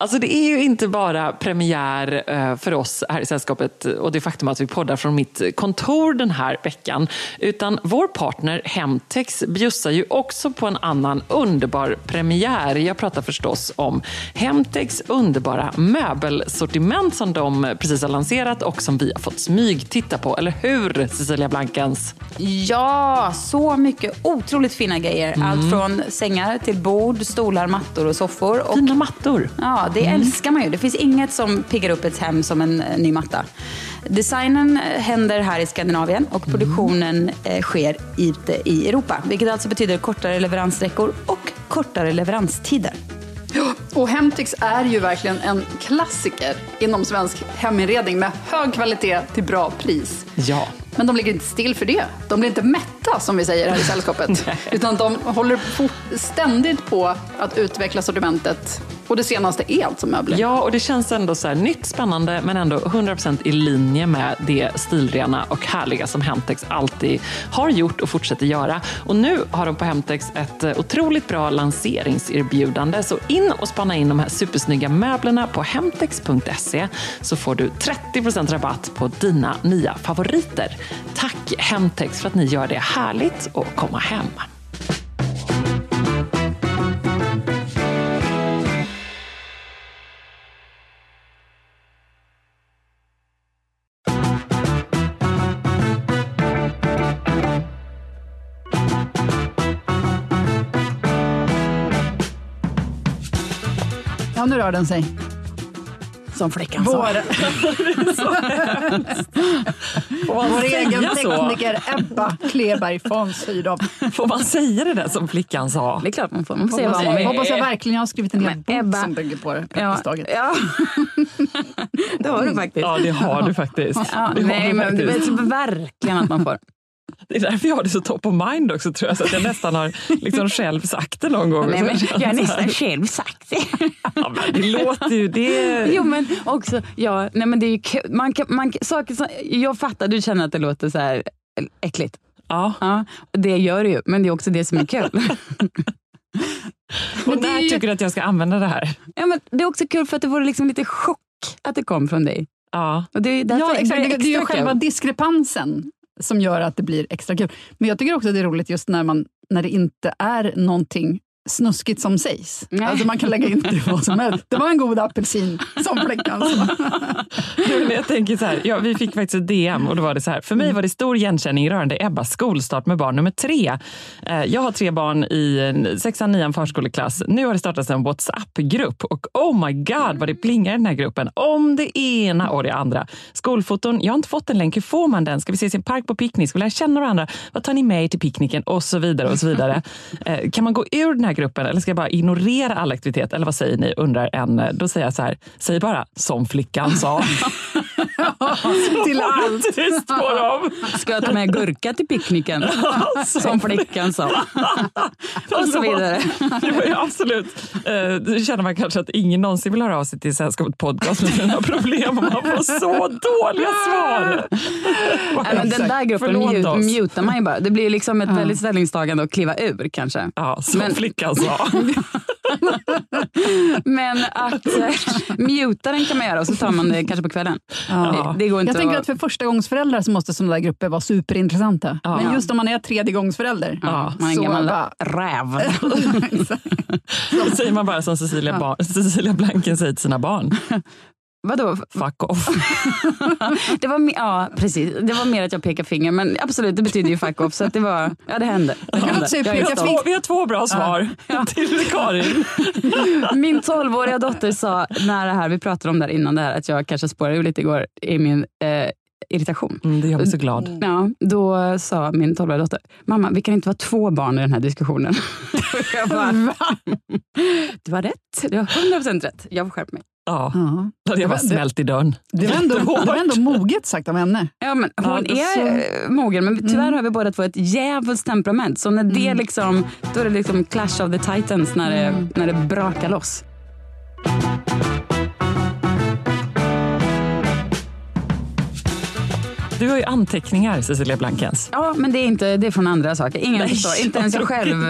Alltså det är ju inte bara premiär eh, för oss här i sällskapet och det faktum att vi poddar från mitt kontor den här veckan. Utan vår partner Hemtex bjussar ju också på en annan underbar premiär. Jag pratar förstås om Hemtex underbara möbelsortiment som de precis har lanserat och som vi har fått smyg titta på. Eller hur Cecilia Blankens? Ja, så mycket otroligt fina grejer. Allt från sängar till bord, stolar, mattor och soffor. Och, Fina mattor. ja, det älskar man ju. Det finns inget som piggar upp ett hem som en eh, ny matta. Designen eh, händer här i Skandinavien och produktionen eh, sker ute i Europa. Vilket alltså betyder kortare leveranssträckor och kortare leveranstider. Och Hemtex är ju verkligen en klassiker inom svensk heminredning med hög kvalitet till bra pris. Ja. Men de ligger inte still för det. De blir inte mätta som vi säger här i sällskapet. utan de håller ständigt på att utveckla sortimentet. Och det senaste är alltså möbler. Ja, och det känns ändå så här nytt, spännande men ändå 100% i linje med det stilrena och härliga som Hemtex alltid har gjort och fortsätter göra. Och nu har de på Hemtex ett eh, otroligt bra lanseringserbjudande. Så in och spana in de här supersnygga möblerna på hemtex.se så får du 30% rabatt på dina nya favoriter. Tack Hemtex för att ni gör det härligt att komma hem. Ja, nu rör den sig. Som flickan sa. Vår, vår egen tekniker Ebba Kleberg von Sydow. Får man säga det där som flickan sa? Det är klart man får. Man får Hoppas, vad man hoppas jag verkligen jag har skrivit en hel bok Ebba- som bygger på det. Ja, ja. det har du faktiskt. Ja, det har du faktiskt. Ja, nej, men det är verkligen att man får. Det är därför jag har det så top of mind också tror jag. Så att jag nästan har liksom själv sagt det någon gång. Nej, men jag har nästan själv sagt det. Ja, men det låter ju... Det... Jo men också, ja, nej men det är ju. Man kan, man, saker som, jag fattar, du känner att det låter så här äckligt. Ja. Ja, det gör det ju, men det är också det som är kul. Och det är när ju- tycker du att jag ska använda det här? ja, men det är också kul för att det vore liksom lite chock att det kom från dig. Ja. Och det är Ja, exakt. Det, det är ju själva diskrepansen som gör att det blir extra kul. Men jag tycker också att det är roligt just när, man, när det inte är någonting snuskigt som sägs. Nej. Alltså man kan lägga in det vad som helst. Det var en god apelsin, som flickan sa. Du, men jag tänker så här, ja, vi fick faktiskt ett DM och då var det så här. För mig var det stor igenkänning rörande Ebbas skolstart med barn nummer tre. Eh, Jag har tre barn i sexan, nian förskoleklass. Nu har det startats en WhatsApp-grupp och oh my god vad det plingar i den här gruppen. Om det ena och det andra. Skolfoton, jag har inte fått en länk. Hur får man den? Ska vi ses i en park på picknick? Ska vi lära känna varandra? Vad tar ni med er till picknicken? Och så vidare och så vidare. Eh, Kan man gå ur den här gruppen eller ska jag bara ignorera all aktivitet? Eller vad säger ni? Undrar en. Eh, då säger jag så här, säg bara som flickan sa. Till allt. Tyst på dem! Ska jag ta med gurka till picknicken? Som flickan sa. Och så vidare. Det var ju absolut. Eh, Då känner man kanske att ingen någonsin vill höra av sig till Sällskapet podcast med sina problem och man får så dåliga svar. Nej, men den där gruppen mute, mutar man ju bara. Det blir liksom ett väldigt ställningstagande att kliva ur kanske. Ja, som Men- flickan sa. Men att eh, muta den kan man göra och så tar man det kanske på kvällen. Ja. Det, det går inte Jag tänker att... att för första gångs föräldrar så måste sådana där grupper vara superintressanta. Ja. Men just om man är tredje gångs förälder Ja, man är en så gammal bara, räv. Då säger man bara som Cecilia, Cecilia Blanken säger till sina barn. Vadå? Fuck off. Det var, ja, precis. det var mer att jag pekade finger, men absolut, det betyder ju fuck off. Så att det var, ja det hände. Det hände. Jag är Vi har, två, vi har två bra svar till Karin. Min tolvåriga dotter sa, när det här, vi pratade om det här innan det här, att jag kanske spårade ur lite igår i min, eh, irritation. Mm, det gör mig så glad. Ja, då sa min tolvåriga dotter, mamma vi kan inte vara två barn i den här diskussionen. jag bara, Va? Du har rätt, du har 100% rätt. Jag får skärpa mig. Ja, Ja. då hade jag bara Det- smält i dörren. Det var, ändå, det var ändå moget sagt av henne. Ja, men hon det är är eh, mogen, men tyvärr har vi båda två ett djävulskt temperament. Så när det liksom, då är det liksom clash of the titans när det, när det brakar loss. Du har ju anteckningar, Cecilia Blankens. Ja, men det är, inte, det är från andra saker. Ingen Nej, förstår, inte ens jag själv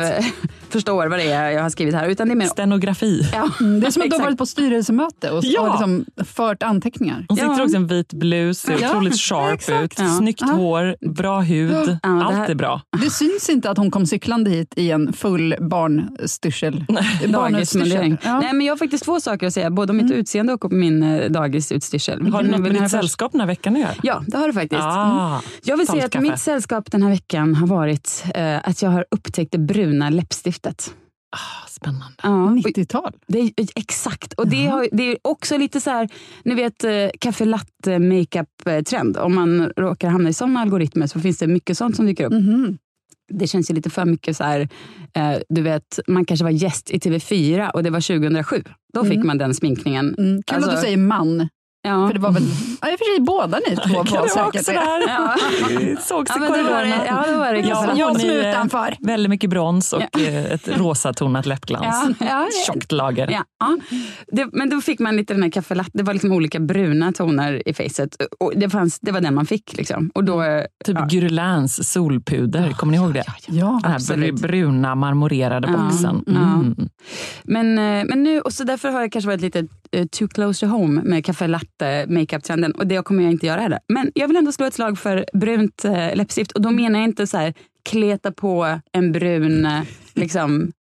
förstår vad det är jag har skrivit här. Utan det är mer, Stenografi. ja, Det är som att du har varit på styrelsemöte och, Ja. och liksom fört anteckningar. Hon sitter Ja. också i en vit blus, ser Ja, otroligt sharp exakt. ut, Ja. snyggt Ja. hår, bra hud. det Allt här- är bra. Det syns inte att hon kom cyklande hit i en full barnstyrsel. Dagismundering. Ja. Nej, men jag har faktiskt två saker att säga, både om mitt utseende och om min eh, dagisutstyrsel. Har det Vilken något med ditt sällskap den här veckan att göra? Ja, det har det faktiskt. Ah, Jag vill säga att mitt sällskap den här veckan har varit eh, att jag har upptäckt det bruna läppstiftet. Ah, spännande. Ja, och 90-tal. det är, exakt. Och det, har, det är också lite så här, ni vet eh, kaffe latte makeup-trend. Om man råkar hamna i sådana algoritmer så finns det mycket sånt som dyker upp. Mhm. Det känns ju lite för mycket så här, eh, du vet, man kanske var gäst i TV4 och det var 2007. Då fick Mm. man den sminkningen. Mm. Kul Alltså- att du säger man. Ja. För det var väl, ja, i och för sig båda ni två var säkert också det. där? Ja. Det sågs Ja, i korridorerna. ja, det var det. Ja, latte. Jag som ni, är eh, utanför. Väldigt mycket brons och eh, ett rosatonat läppglans. Ja, ja, ja. Tjockt lager. Ja, ja. Det, men då fick man lite den här kaffe latte. Det var liksom olika bruna toner i facet. Och det, fanns, det var den man fick. Liksom. Och då, eh, Typ ja. Guerlains solpuder, kommer ni ihåg det? Ja, Den här absolut. bruna marmorerade Ja, boxen. ja. Mm. Men, men nu, och så därför har jag kanske varit lite too close to home med kaffe latte makeup-trenden. Och det kommer jag inte göra heller. Men jag vill ändå slå ett slag för brunt eh, läppstift. Och då menar jag inte så här kleta på en brun eh, liksom,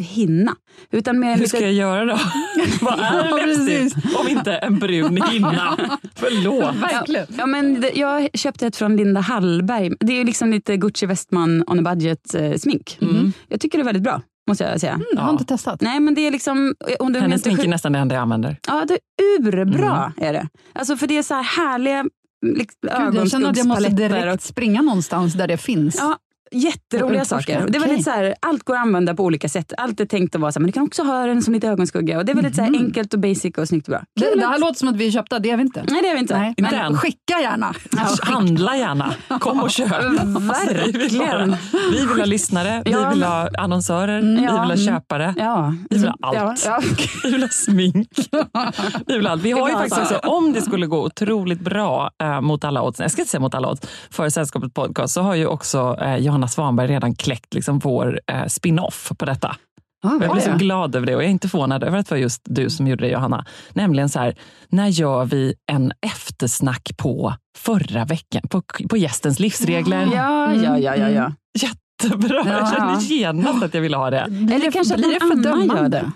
hinna. Utan mer Hur lite, ska jag göra då? Vad är Ja, läppstift om inte en brun hinna? Förlåt. verkligen. Ja, men det, jag köpte ett från Linda Hallberg. Det är ju liksom lite Gucci Westman on a budget eh, smink. Mm. Jag tycker det är väldigt bra, måste jag säga. Jag har inte testat. Nej, men det är liksom... Om du Hennes inte smink är nästan det enda jag använder. Ja, det är urbra är det. Alltså för det är så här härliga liksom, Gud, jag känner att jag måste direkt och springa någonstans där det finns. Ja, jätteroliga saker. Det är väldigt så här, allt går att använda på olika sätt. Allt är tänkt att vara så här, men du kan också ha den som lite ögonskugga. Och det är väldigt så här, enkelt och basic och snyggt och bra. det, det här låter som att vi är köpta, det är vi inte. Nej, det är vi inte. Nej, Inte men än. skicka gärna. Handla gärna. Kom och köp. Verkligen. Vi vill, ha, vi lyssnare, vi Ja. vill ha annonsörer, vi vill ha köpare. Ja. Vi vill ha allt. Ja, Vi vill ha smink. Vi vill ha allt. Vi har ju faktiskt också, om det skulle gå otroligt bra eh, mot alla odds, jag ska inte säga mot alla odds, för Sällskapet Podcast så har ju också eh, Johanna Svanberg redan kläckt liksom vår eh, spin-off på detta. ja. Jag blir så glad över det och jag är inte förvånad över att det var just du som gjorde det Johanna. Nämligen så här, när gör vi en eftersnack på förra veckan, på, på gästens livsregler? Ja, ja, ja, ja, ja. Jättebra, jag Ja. kände genast att jag ville ha det. Eller kanske att blir det för annan gör det.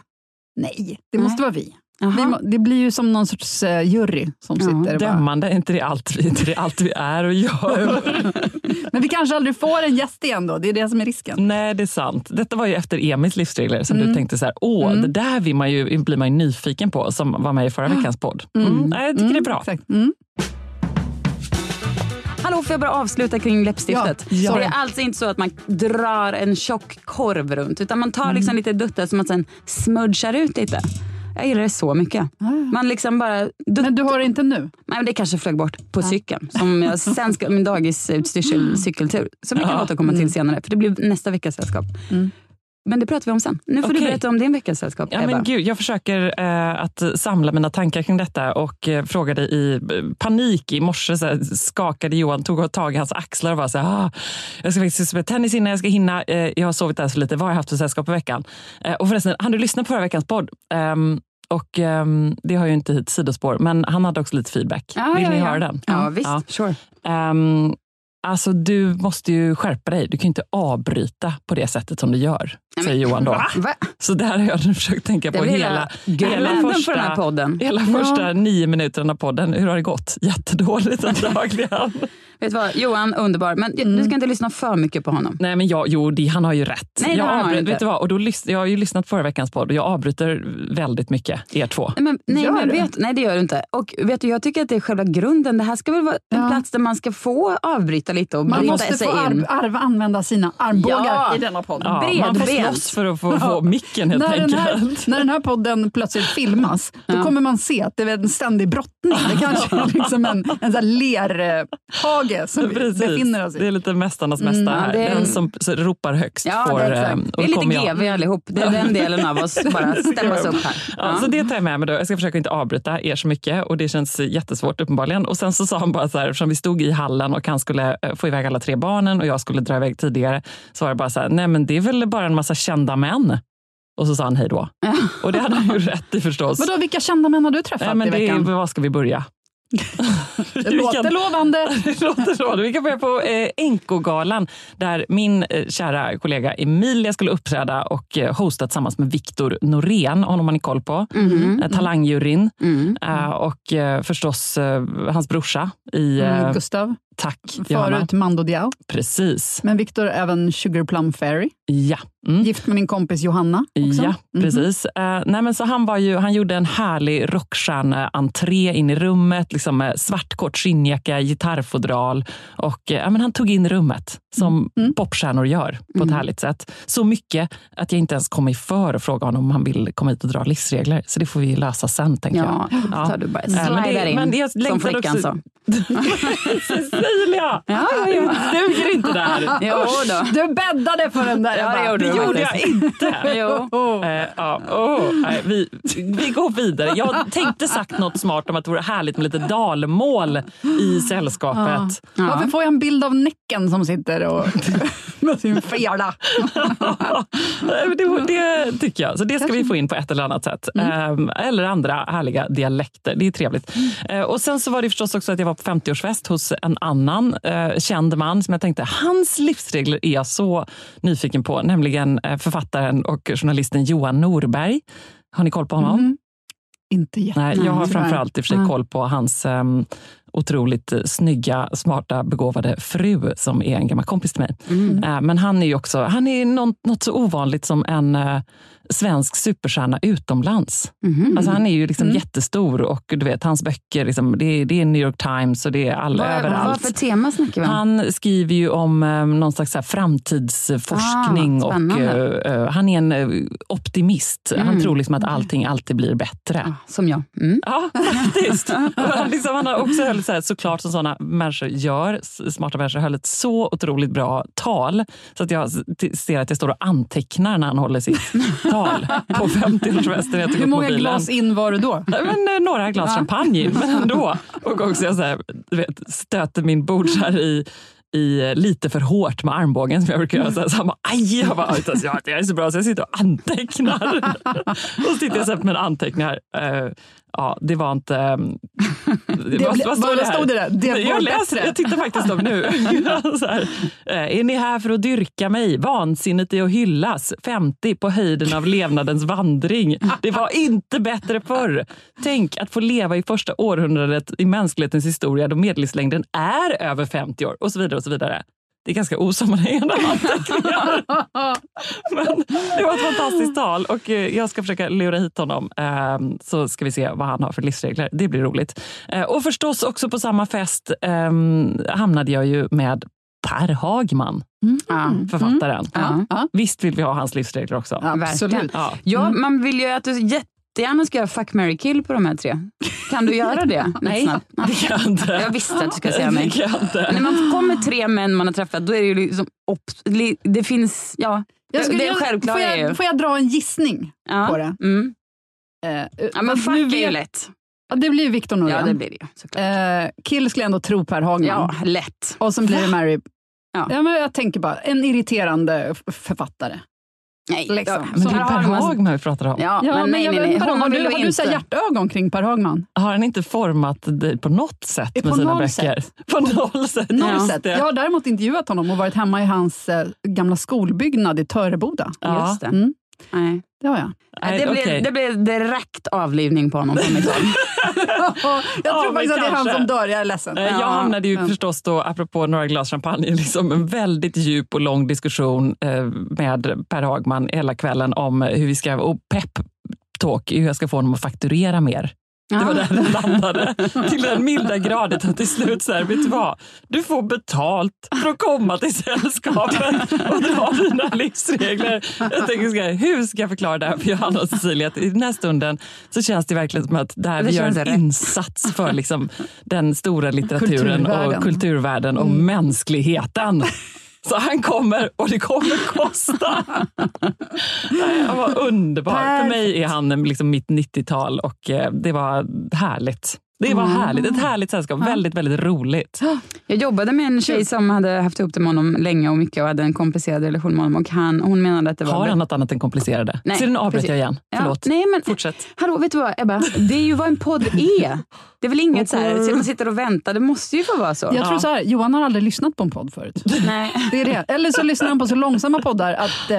Nej, det Nej. måste vara vi. Må, det blir ju som någon sorts eh, jury som Ja, sitter. bara- Dömande, är inte det allt vi, inte det allt vi är och gör? Men vi kanske aldrig får en gäst igen då, det är det som är risken. Nej, det är sant. Detta var ju efter Emils livsregler som Mm. du tänkte så här, åh, det där vill man ju, blir man ju nyfiken på som var med i förra veckans podd. Mm. Nej, jag tycker det är bra. Exakt. Mm. Hallå, får jag bara avsluta kring läppstiftet? Ja, ja. Det är alltså inte så att man drar en tjock korv runt, utan man tar liksom lite duttar som man sen smudgar ut lite. Jag gillar det så mycket. Man liksom bara... Men du har det inte nu? Nej, men det kanske flög bort på cykeln. Som jag sen ska, min dagisutstyrsel, cykeltur. Som vi kan Ja. återkomma till senare, för det blir nästa veckas sällskap. Men det pratar vi om sen. Nu får du Okej. berätta om din veckas sällskap, Ja, Ebba. men gud, jag försöker eh, att samla mina tankar kring detta och eh, frågade i eh, panik i morse, så här, skakade Johan, tog tag i hans axlar och var så här, ah, jag ska faktiskt spela tennis innan jag ska hinna, eh, jag har sovit där så lite, vad har jag haft för sällskap i veckan? Eh, och förresten, han du lyssna på förra veckans podd? Ehm, och ehm, det har ju inte hit sidospår, men han hade också lite feedback. Ja, Vill ja, ni ja. höra den? Ja, visst. Ja. Sure. Ehm, alltså, du måste ju skärpa dig. Du kan ju inte avbryta på det sättet som du gör, säger Johan då. Va? Så där har jag nu försökt tänka på hela, hela hela första, för den här podden. hela första nio minuterna av podden. Hur har det gått? Jättedåligt antagligen. Vet du vad, Johan, underbar. Men Mm. du ska inte lyssna för mycket på honom. Nej, men jag, jo, det, han har ju rätt. Nej, jag, har han avbryter- inte. vet du vad? Och då, jag har ju lyssnat på förra veckans podd och jag avbryter väldigt mycket er två. Nej, men, nej, men vet, nej, det gör du inte. Och vet du, jag tycker att det är själva grunden. Det här ska väl vara en Ja. plats där man ska få avbryta lite och Man bryta måste sig få in. arv, arv, använda sina armbågar Ja. i denna podd. Ja, man får slåss för att få, få micken helt när, den här, enkelt. när den här podden plötsligt filmas, då Ja. kommer man se att det är en ständig brottning. Det kanske är liksom en, en sån lerhage som vi befinner oss Det är i. lite Mästarnas mästare ja, här. det är- Den som ropar högst Ja, får... det är, eh, och vi då är lite jag. GV allihop. Det är den delen av oss bara stämmas upp här. Ja, Så det tar jag med mig då. Jag ska försöka inte avbryta er så mycket och det känns jättesvårt uppenbarligen. Och sen så sa han bara så här, eftersom vi stod i hallen och han skulle eh, få iväg alla tre barnen och jag skulle dra iväg tidigare, så var det bara så här, nej men det är väl bara en massa kända män. Och så sa han hej då. Och det hade han ju rätt i förstås. Vadå, vilka kända män har du träffat Nej, men i det, veckan? var ska vi börja? Det låter kan- lovande. Det låter så. Vi kan börja på eh, NK-galan där min eh, kära kollega Emilia skulle uppträda och eh, hosta tillsammans med Viktor Norén. Honom har ni koll på. Mhm. Eh, talangjuryn. Mm. Eh, och förstås hans brorsa i Mm, Gustav, Tack, Johanna. förut Mando Diao. Precis. Men Viktor även Sugar Plum Fairy. Ja. Mm. Gift med min kompis Johanna också. Ja, Mhm. precis. Eh, nej, men så han, var ju, han gjorde en härlig rockstjärne-entré in i rummet. Liksom, med svartkort skinnjacka, gitarrfodral. Och, ja, men han tog in rummet, som Mm. popstjärnor gör på ett härligt sätt. Så mycket att jag inte ens kom mig för att fråga honom om han vill komma hit och dra livsregler. Så det får vi lösa sen, tänker Ja, jag. då tar du bara Eh, men det- in, men jag som flickan också- sa. Cecilia! Ja, ja, ja. Det duger inte där. Jo då. Du bäddade för den där Ja, det gjorde Det gjorde jag inte. Jo. Eh, ja, åh, nej, vi, vi går vidare. Jag tänkte sagt något smart om att det vore härligt med lite dalmål i sällskapet. Varför får jag en bild av Näcken som sitter och med sin fela? Det, det tycker jag. Så det ska vi få in på ett eller annat sätt. Eh, eller andra härliga dialekter. Det är trevligt. Eh, och sen så var det förstås också att jag var på 50-årsfest hos en annan eh, känd man som jag tänkte, hans livsregler är jag så nyfiken på. Nämligen eh, författaren och journalisten Johan Norberg. Har ni koll på honom? Inte jätte. Nej, jag har framförallt i och för sig koll på hans um, otroligt eh, snygga, smarta, begåvade fru som är en gammal kompis till mig. Eh, men han är ju också han är något, något så ovanligt som en eh, svensk superstjärna utomlands. Alltså han är ju liksom jättestor och du vet, hans böcker, liksom, det, är, det är New York Times och det är all, Vad, överallt. vad för tema snackar vi om? Han skriver ju om eh, någon slags framtidsforskning Ah, och eh, han är en optimist. Han Mm. tror liksom att allting alltid blir bättre. Ja, som jag. Mm. Ja, faktiskt. Han, liksom, han har också höll så här, såklart som sådana människor gör, smarta människor, höll ett så otroligt bra tal. Så att jag ser att jag står och antecknar när han håller sitt tal på 50-årsfesten. Jag tog Hur många mobilen. glas in var du då? Men, eh, några glas champagne, men ändå. Och också jag så här, vet, stöter min bord så här i i eh, lite för hårt med armbågen som jag brukar göra. Så här, så han bara, aj! Jag bara, "Utan, ja, det är så bra så jag sitter och antecknar. och så sitter jag så här med en anteckning här. Eh, ja, det var inte... ehm, Det, vad- vad, står det här? stod det där? Det jag, bättre. jag tittar faktiskt upp nu. eh, är ni här för att dyrka mig? Vansinnet är att hyllas. 50 på höjden av levnadens vandring. Det var inte bättre förr. Tänk att få leva i första århundradet i mänsklighetens historia då medellivslängden är över 50 år och så vidare. och så vidare. Det är ganska osammanhängande anteckningar. Men det var ett fantastiskt tal och eh, jag ska försöka lura hit honom eh, så ska vi se vad han har för livsregler. Det blir roligt. Eh, Och förstås också på samma fest eh, hamnade jag ju med Per Hagman, Ja. författaren. Ja, ja, Visst vill vi ha hans livsregler också? absolut. Ja. Ja, man vill ju att du jättegärna ska göra fuck, marry, kill på de här tre. Kan du göra det? Nej, det kan jag inte. Jag visste att du skulle säga nej. När man kommer tre män man har träffat, då är det ju liksom... Det finns... Ja, Jag skulle, det får, är ju... jag, får jag dra en gissning Ja. på det? Mm. Eh, Ja, men fuck nu är ju lätt. Ja, det blir Victor Norén. Ja, det blir det såklart. Eh, kill skulle jag ändå tro Per Hagman. Ja, lätt. Och sen blir det Mary. Ja. Ja. men jag tänker bara, en irriterande författare. Nej, Liksom. ja, Men det så är Per Hagman- vi pratar om. Ja, Ja, men nej, jag nej, vet nej. Honom har du, vi har du så hjärtögon kring Per Hagman? Har han inte format dig på något sätt med på sina böcker? På noll sätt. Noll just sätt. Jag har däremot intervjuat honom och varit hemma i hans eh, gamla skolbyggnad i Töreboda. Ja. Just det. Mm. Nej. Det har jag. Nej, det, okej. blev, det blev direkt avlivning på honom från mitt håll. jag tror Ja, men faktiskt att det är han som dör. Jag är ledsen. Eh, Jag hamnade ju förstås då, apropå några glas champagne, liksom en väldigt djup och lång diskussion eh, med Per Hagman hela kvällen om hur vi ska, och pepp talk, hur jag ska få honom att fakturera mer. Det var där det landade. Till den milda graden att till slut så här, vet du vad? Du får betalt för att komma till sällskapet och dra dina livsregler. Jag tänker, ska, hur ska jag förklara det här för Johanna och Cecilia? Att I den här stunden så känns det verkligen som att det vi gör en rätt. insats för liksom, den stora litteraturen Kulturvärlden. och kulturvärlden och mänskligheten. Så han kommer och det kommer kosta. Nej, Han var underbar. För mig är han liksom mitt 90-tal och eh, det var härligt. Det var härligt. Ett härligt sällskap. Väldigt, väldigt roligt. Jag jobbade med en tjej som hade haft ihop det med honom länge och mycket och hade en komplicerad relation med honom. Och han, hon menade att det var... Har han något annat än komplicerade? Nej, Så nu avbröt precis. jag igen. Ja, Förlåt. nej, men, Fortsätt. Hallå, vet du vad Ebba? Det är ju vad en podd är. Det är väl inget så här, så man sitter och väntar. Det måste ju få vara så. Jag tror så här, Johan har aldrig lyssnat på en podd förut. Nej. Det är det. Eller så lyssnar han på så långsamma poddar att, eh,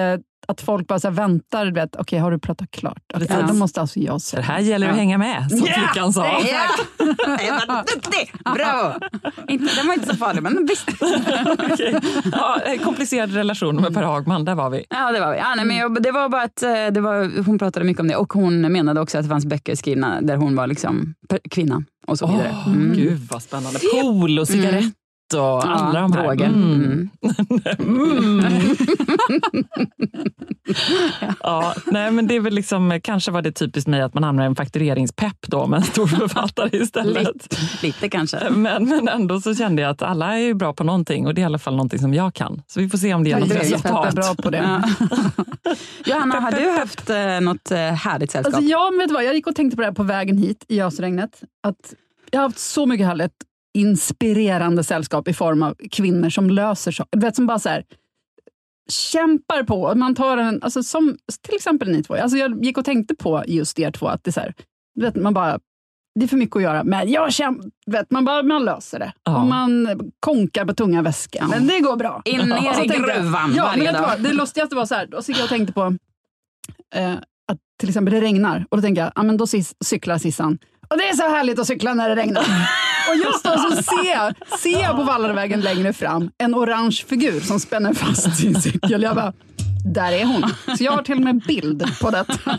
att folk bara så här väntar. du Vet, Okej, har du pratat klart? Okay, Precis. då måste alltså jag Så det säga. här gäller att hänga med, som flickan sa. Ja! Duktig! Bravo! Inte, den var inte så farlig, men visst. Okej. ja, komplicerad relation med Per Hagman, där var vi. Ja, det var vi. Ja, nej, men jag, det var bara att eh, det var, hon pratade mycket om det och hon menade också att det fanns böcker skrivna där hon var liksom kvinna och så vidare. Åh, Gud vad spännande. Pool och cigarett och alla de här. droger. Mm. Mm. Ja, nej, men det är väl liksom, kanske var det typiskt mig att man hamnar i en faktureringspepp då med en stor författare istället. Lite, lite kanske. Men, men ändå så kände jag att alla är ju bra på någonting och det är i alla fall någonting som jag kan. Så vi får se om det ger något resultat. bra på det. Ja. Johanna, har du haft eh, något eh, härligt sällskap? Alltså, ja, men vet du vad? Jag gick och tänkte på det här på vägen hit i ösregnet. Att jag har haft så mycket härligt inspirerande sällskap i form av kvinnor som löser saker. Du vet, som bara så här, kämpar på. Man tar en, alltså, som till exempel ni två. Alltså, jag gick och tänkte på just er två. Att det, är så här, vet, man bara, det är för mycket att göra, men jag kämpar. Vet, man, bara, man löser det. Ja. Och man konkar på tunga väskor. Men det går bra. In ner i gruvan ja, varje dag. vad? Det lustigaste var så här, då gick jag och tänkte på eh, att till exempel det regnar. Och då tänker jag, ja, men då cis- cyklar Sissan. Och det är så härligt att cykla när det regnar. och just då så ser jag, ser jag på Vallaravägen längre fram en orange figur som spänner fast sin cykel. Jag bara, där är hon. Så jag har till och med bild på detta.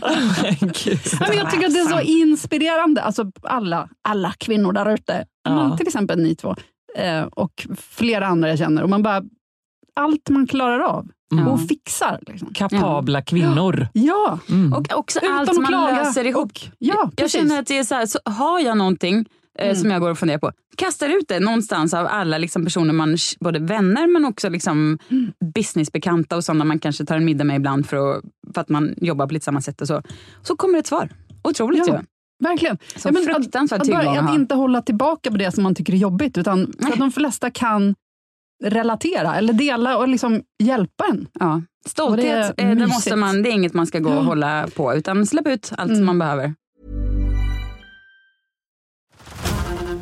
Gud. Ja, men jag tycker att det är så inspirerande. Alltså alla, alla kvinnor där ute. Ja. Men Till exempel ni två. Eh, och flera andra jag känner. Och man bara, allt man klarar av Mm. och fixar. Liksom. Kapabla kvinnor. Ja, Mm. Och också Utan allt man klaga. löser ihop. ja jag precis. känner att det är så här, så har jag någonting Mm. som jag går och funderar på, kastar ut det någonstans av alla liksom, personer man, både vänner men också liksom, Mm. businessbekanta och sådana man kanske tar en middag med ibland för, att, för att man jobbar på lite samma sätt och så. Så kommer ett svar. Otroligt Ja. ju. Verkligen. Så Ja, men fruktansvärd att, tillgång bara, att att inte hålla tillbaka på det som man tycker är jobbigt. Utan för att de flesta kan relatera eller dela och liksom hjälpa en. Ja. Stolthet, det är eh, det, måste man, det är inget man ska gå och hålla på, utan släpp ut allt Mm. man behöver.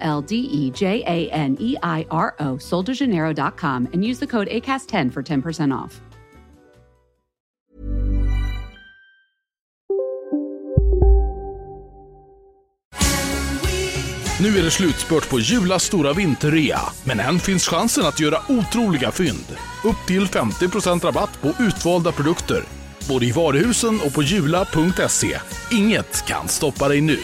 L D E J A N E I R O, soldejaneiro.com, and use the code ACAST10 for 10% off. Nu är det slutspurt på Julas stora vinterrea, men än finns chansen att göra otroliga fynd. Upp till 50% rabatt på utvalda produkter. både i varuhusen och på jula.se. Inget kan stoppa dig nu.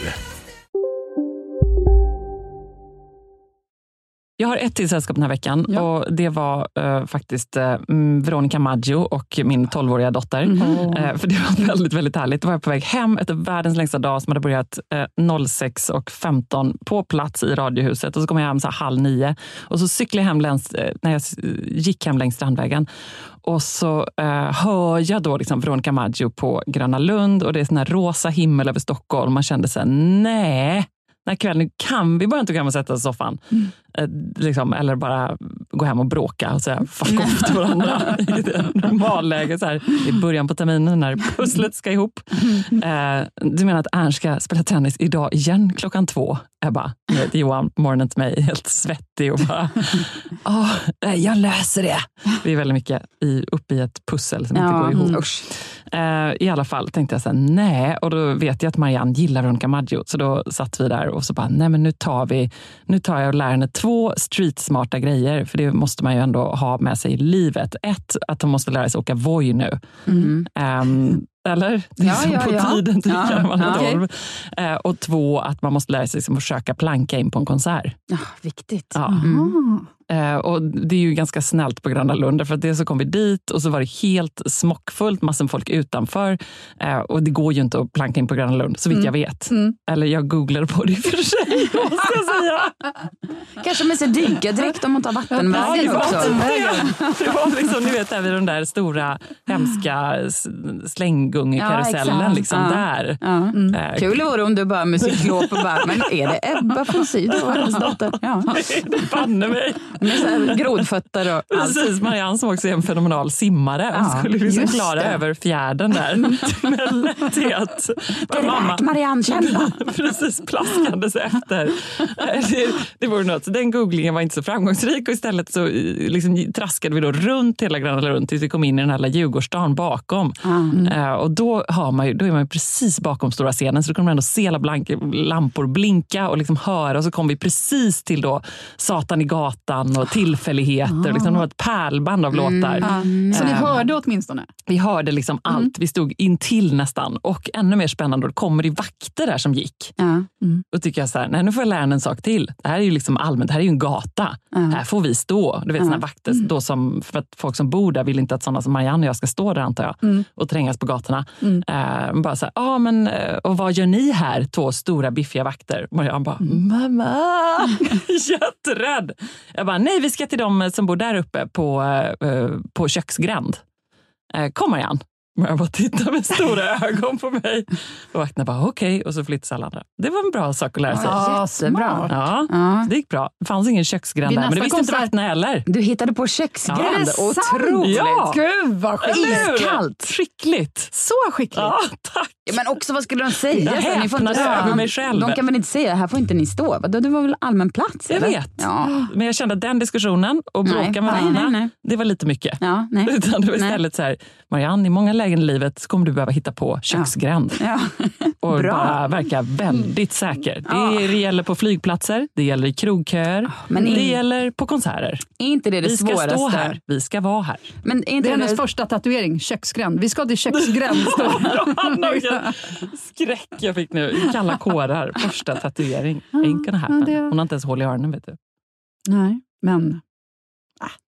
Jag har ett till sällskap den här veckan Ja. och det var eh, faktiskt eh, mm, Veronica Maggio och min 12-åriga dotter. Eh, för det var väldigt, väldigt härligt. Då var jag på väg hem efter världens längsta dag som hade börjat eh, 06.15 på plats i Radiohuset. Och så kom jag hem så här halv nio och så cyklade jag hem längs, eh, när jag gick hem längs Strandvägen. Och så eh, hör jag då liksom Veronica Maggio på Gröna Lund och det är sån här rosa himmel över Stockholm. Man kände så här, nej, den här kvällen kan vi bara inte gå hem och sätta oss i soffan. Eh, liksom, eller bara gå hem och bråka och säga fuck off till varandra i normalläge så här, i början på terminen när pusslet ska ihop. Eh, du menar att Ernst ska spela tennis idag igen klockan två? Ebba, vet, Johan på morgonen till mig, helt svettig och bara "Åh, nej, jag löser det. Vi är väldigt mycket i, uppe i ett pussel som inte går ihop. mm. Eh, I alla fall tänkte jag så här, nej. Och då vet jag att Marianne gillar Veronica Maggio. Så då satt vi där och så bara, nej men nu tar vi, nu tar jag och lär henne två streetsmarta grejer. För det måste man ju ändå ha med sig i livet. Ett, att hon måste lära sig åka Voi nu. Ehm, eller? Det är Ja, som ja, på ja. tiden tycker Ja, man ja. tolv. Eh, och två, att man måste lära sig liksom försöka planka in på en konsert. Ja, viktigt. Ja. Eh, och det är ju ganska snällt på Gröna Lund, för att det så kom vi dit och så var det helt smockfullt, massor folk utanför. Eh, och det går ju inte att planka in på Gröna Lund, så vitt jag vet. Eller jag googlade på det i och för sig, måste jag säga. Kanske med sig dykardräkt om man tar Ja, vattenvägen det, var också. det. det var liksom, ni vet, där vid den där stora hemska slänggungekarusellen. Ja, liksom Ja. där. Ja. Eh, Kul vore om du bara med cyklop och bara, men är det Ebba von Sydow och hennes dotter? Ja. det banne mig. Grodfötter och allt. Precis, Marianne som också är en fenomenal simmare. Hon Ja, skulle liksom klara det. över fjärden där med lätthet. Det är värt Marianne kända. Precis, plaskandes efter. Det, det vore något. Så den googlingen var inte så framgångsrik och istället så eh, liksom, traskade vi då runt hela Gröna Lund tills vi kom in i den här lilla Djurgårdsstaden bakom. Eh, och då, har man ju, då är man precis bakom stora scenen så då kan man ändå se alla blank, lampor blinka och liksom höra. Och så kom vi precis till då Satan i gatan och tillfälligheter. Liksom, det var ett pärlband av låtar. Så ni hörde åtminstone? vi hörde liksom allt. Vi stod intill nästan. Och ännu mer spännande, då kommer det vakter där som gick. Ja. Då tycker jag så här, nej nu får jag lära en sak till. Det här är ju liksom allmänt, det här är ju en gata. Här får vi stå. Du vet här vakter, då som, för att folk som bor där vill inte att sådana som Marianne och jag ska stå där antar jag. Och trängas på gatorna. Eh, bara så här, ah, men, eh, och vad gör ni här? Två stora biffiga vakter. Marianne bara, mamma! Jätterädd. Jag bara, nej vi ska till de som bor där uppe på, eh, på köksgränd. Eh, kom Marianne. Men jag bara tittar med stora ögon på mig. Och vakterna bara okej, och så flyttas alla andra. Det var en bra sak att lära sig. Ja, Jättebra. Ja, Ja. det gick bra. Det fanns ingen köksgränd där, men det visste inte vakterna heller. Du hittade på köksgränd. Ja. Otroligt. Ja. Gud vad skickligt! Iskallt. Skickligt. Så skickligt! Ja, tack. Men också vad skulle de säga? Jag häpnade över mig själv. De kan väl inte säga, här får inte ni stå? Vadå, Det var väl allmän plats? Jag eller? vet. Ja. Men jag kände att den diskussionen och Nej, bråka med nej, varandra, nej, nej. det var lite mycket. Ja, nej. Utan det var Nej. istället så här, Marianne, i många lägen i livet så kommer du behöva hitta på köksgränd. Ja. Och Bra. bara verka väldigt säker. Det, det gäller på flygplatser, det gäller i krogköer, men det gäller på konserter. Är inte det det Vi ska svåraste? stå här, vi ska vara här. Men är Det inte är det hennes första tatuering, köksgränd. Vi ska till köksgränd. det. Vilken skräck jag fick nu. Kalla kårar, första tatuering. Ain't gonna happen. det- Hon har inte ens hål i öronen. Vet du. Nej, men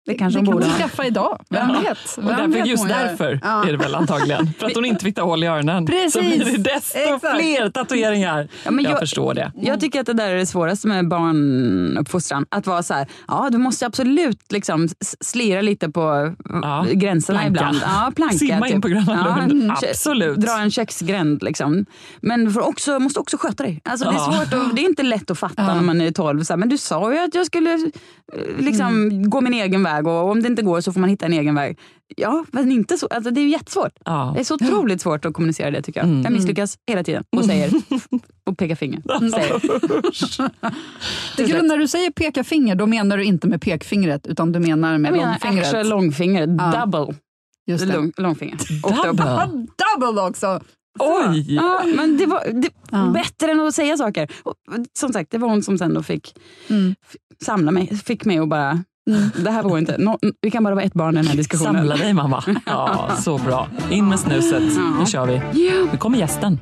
Det kanske det hon kan borde hon skaffa idag. Vem Ja. vet? Vem därför, vet just därför Ja. är det väl antagligen. För att hon inte fick ta hål i öronen. Så Precis. blir det desto Exakt. fler tatueringar. Ja, men jag, jag- förstår det. Jag tycker att det där är det svåraste med barnuppfostran. Att vara så här, ja du måste absolut liksom slira lite på Ja, gränserna planka. ibland. Ja, planka, Simma in typ. på Gröna Lund. kö- Absolut. Dra en köksgränd liksom. Men du också, måste också sköta dig. Alltså, det, är Ja. svårt och, det är inte lätt att fatta när man är 12. Så här, men du sa ju att jag skulle eh, liksom, gå min egen väg och om det inte går så får man hitta en egen väg. Ja, men inte så. Alltså, det är jättesvårt. Ja. Det är så otroligt svårt att kommunicera det tycker jag. Mm. Jag misslyckas hela tiden och säger och pekar finger. Säger. Det är kul, när du säger peka finger, då menar du inte med pekfingret, utan du menar med Jag menar långfingret. extra långfinger, double Just det. lång, långfinger. Double. Double också! Oj! Ja, men det var det, Ja. bättre än att säga saker. Och, som sagt, det var hon som sen då fick Mm. samla mig, fick mig att bara Det här går inte. Nå- vi kan bara vara ett barn i den här diskussionen. Samla dig mamma. Ja, så bra. In med snuset. Nu kör vi. Nu kommer gästen.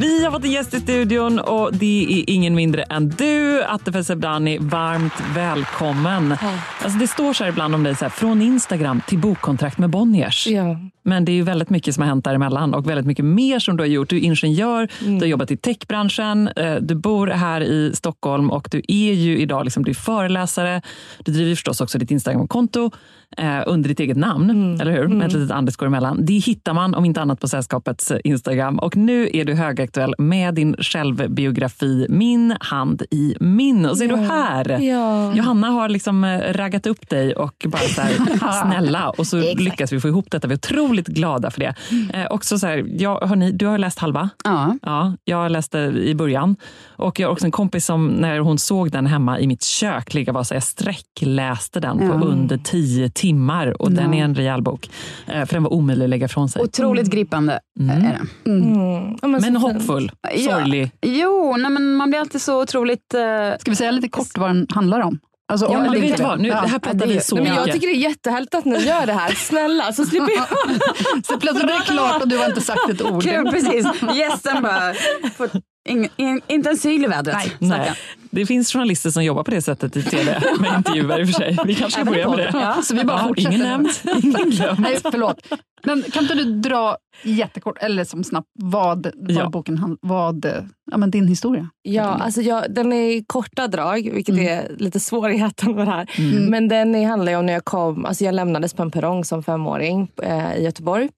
Vi har fått en gäst i studion och det är ingen mindre än du, Atefe Sebdani. Varmt välkommen. Alltså det står så här ibland om dig, så här, från Instagram till bokkontrakt med Bonniers. Ja. Men det är ju väldigt mycket som har hänt däremellan och väldigt mycket mer som du har gjort. Du är ingenjör, du har jobbat i techbranschen, eh, du bor här i Stockholm och du är ju idag liksom, du är föreläsare. Du driver förstås också ditt Instagramkonto eh, under ditt eget namn, eller hur? Med ett litet underscore emellan. Det hittar man om inte annat på Sällskapets eh, Instagram. Och nu är du högaktuell med din självbiografi Min hand i min. Och så är du här! Ja. Johanna har liksom raggat upp dig och bara så här, snälla. Och så lyckas vi få ihop detta. Vi är otroligt glada för det. Eh, också så här, jag, hörni, du har läst halva. Ja. Ja, jag läste i början. Och jag har också en kompis som när hon såg den hemma i mitt kök ligga var så jag sträckläste den på Ja. under tio timmar. Och den är en rejäl bok. Eh, för den var omöjlig att lägga ifrån sig. Otroligt gripande Mm. är det. Mm. Ja, Men hoppfull, Ja. sorglig. Jo, nej, men man blir alltid så otroligt... eh, Ska vi säga lite kort vad den handlar om? Alltså, Ja, men eller vet du vad? Nu, Ja. det här pratar det- vi så Nej, men jag tycker det är jättehärligt att ni gör det här. Snälla, så slipper jag. Så plötsligt blir det klart och du har inte sagt ett ord. Kul, precis. Gästen bara... Får, ing, in, inte en syl i vädret. Nej. Nej. Det finns journalister som jobbar på det sättet i tv med intervjuer i och för sig. Vi kanske ska börja med det. Ja, så vi bara Ja, fortsätter. ingen nämnd, ingen glömd. Nej, förlåt. Men kan inte du dra jättekort, eller som snabbt, vad, vad Ja. boken vad, ja, men din historia? Ja, alltså jag, den är i korta drag, vilket är lite svårigheten med det här. Mm. Men den är, handlar om när jag kom, alltså jag lämnades på en perrong som femåring eh, i Göteborg.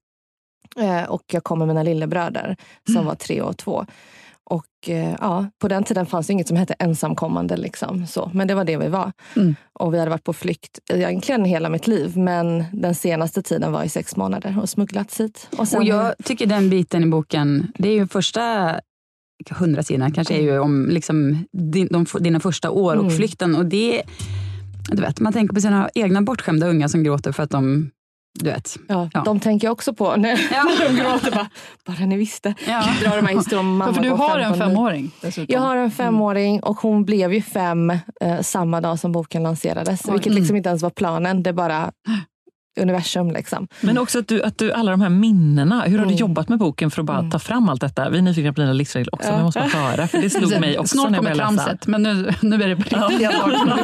Eh, och jag kom med mina lillebröder som var tre och två. Och eh, ja, på den tiden fanns det inget som hette ensamkommande. Liksom, så. Men det var det vi var. Mm. Och vi hade varit på flykt egentligen hela mitt liv. Men den senaste tiden var i sex månader och smugglats hit. Och sen, Och jag tycker den biten i boken, det är ju första hundra sidorna kanske är ju om liksom din, de, dina första år och Mm. flykten. Och det, du vet, man tänker på sina egna bortskämda unga som gråter för att de, du vet. ja, ja. De tänker jag också på när, när de gråter. Bara, bara ni visste. Ja. Drar de här historierna om mamma För du har en 15 femåring dessutom. Jag har en femåring och hon blev ju fem eh, samma dag som boken lanserades. Oj. Vilket liksom inte ens var planen. Det bara universum. Liksom. Men också att du, att du, alla de här minnena. Hur har du Mm. jobbat med boken för att bara Mm. ta fram allt detta? Vi är nyfikna på dina livsregler också. Ja. Vi måste bara höra. För det slog mig också Snart när jag började läsa. tramset, men nu, nu är det på saker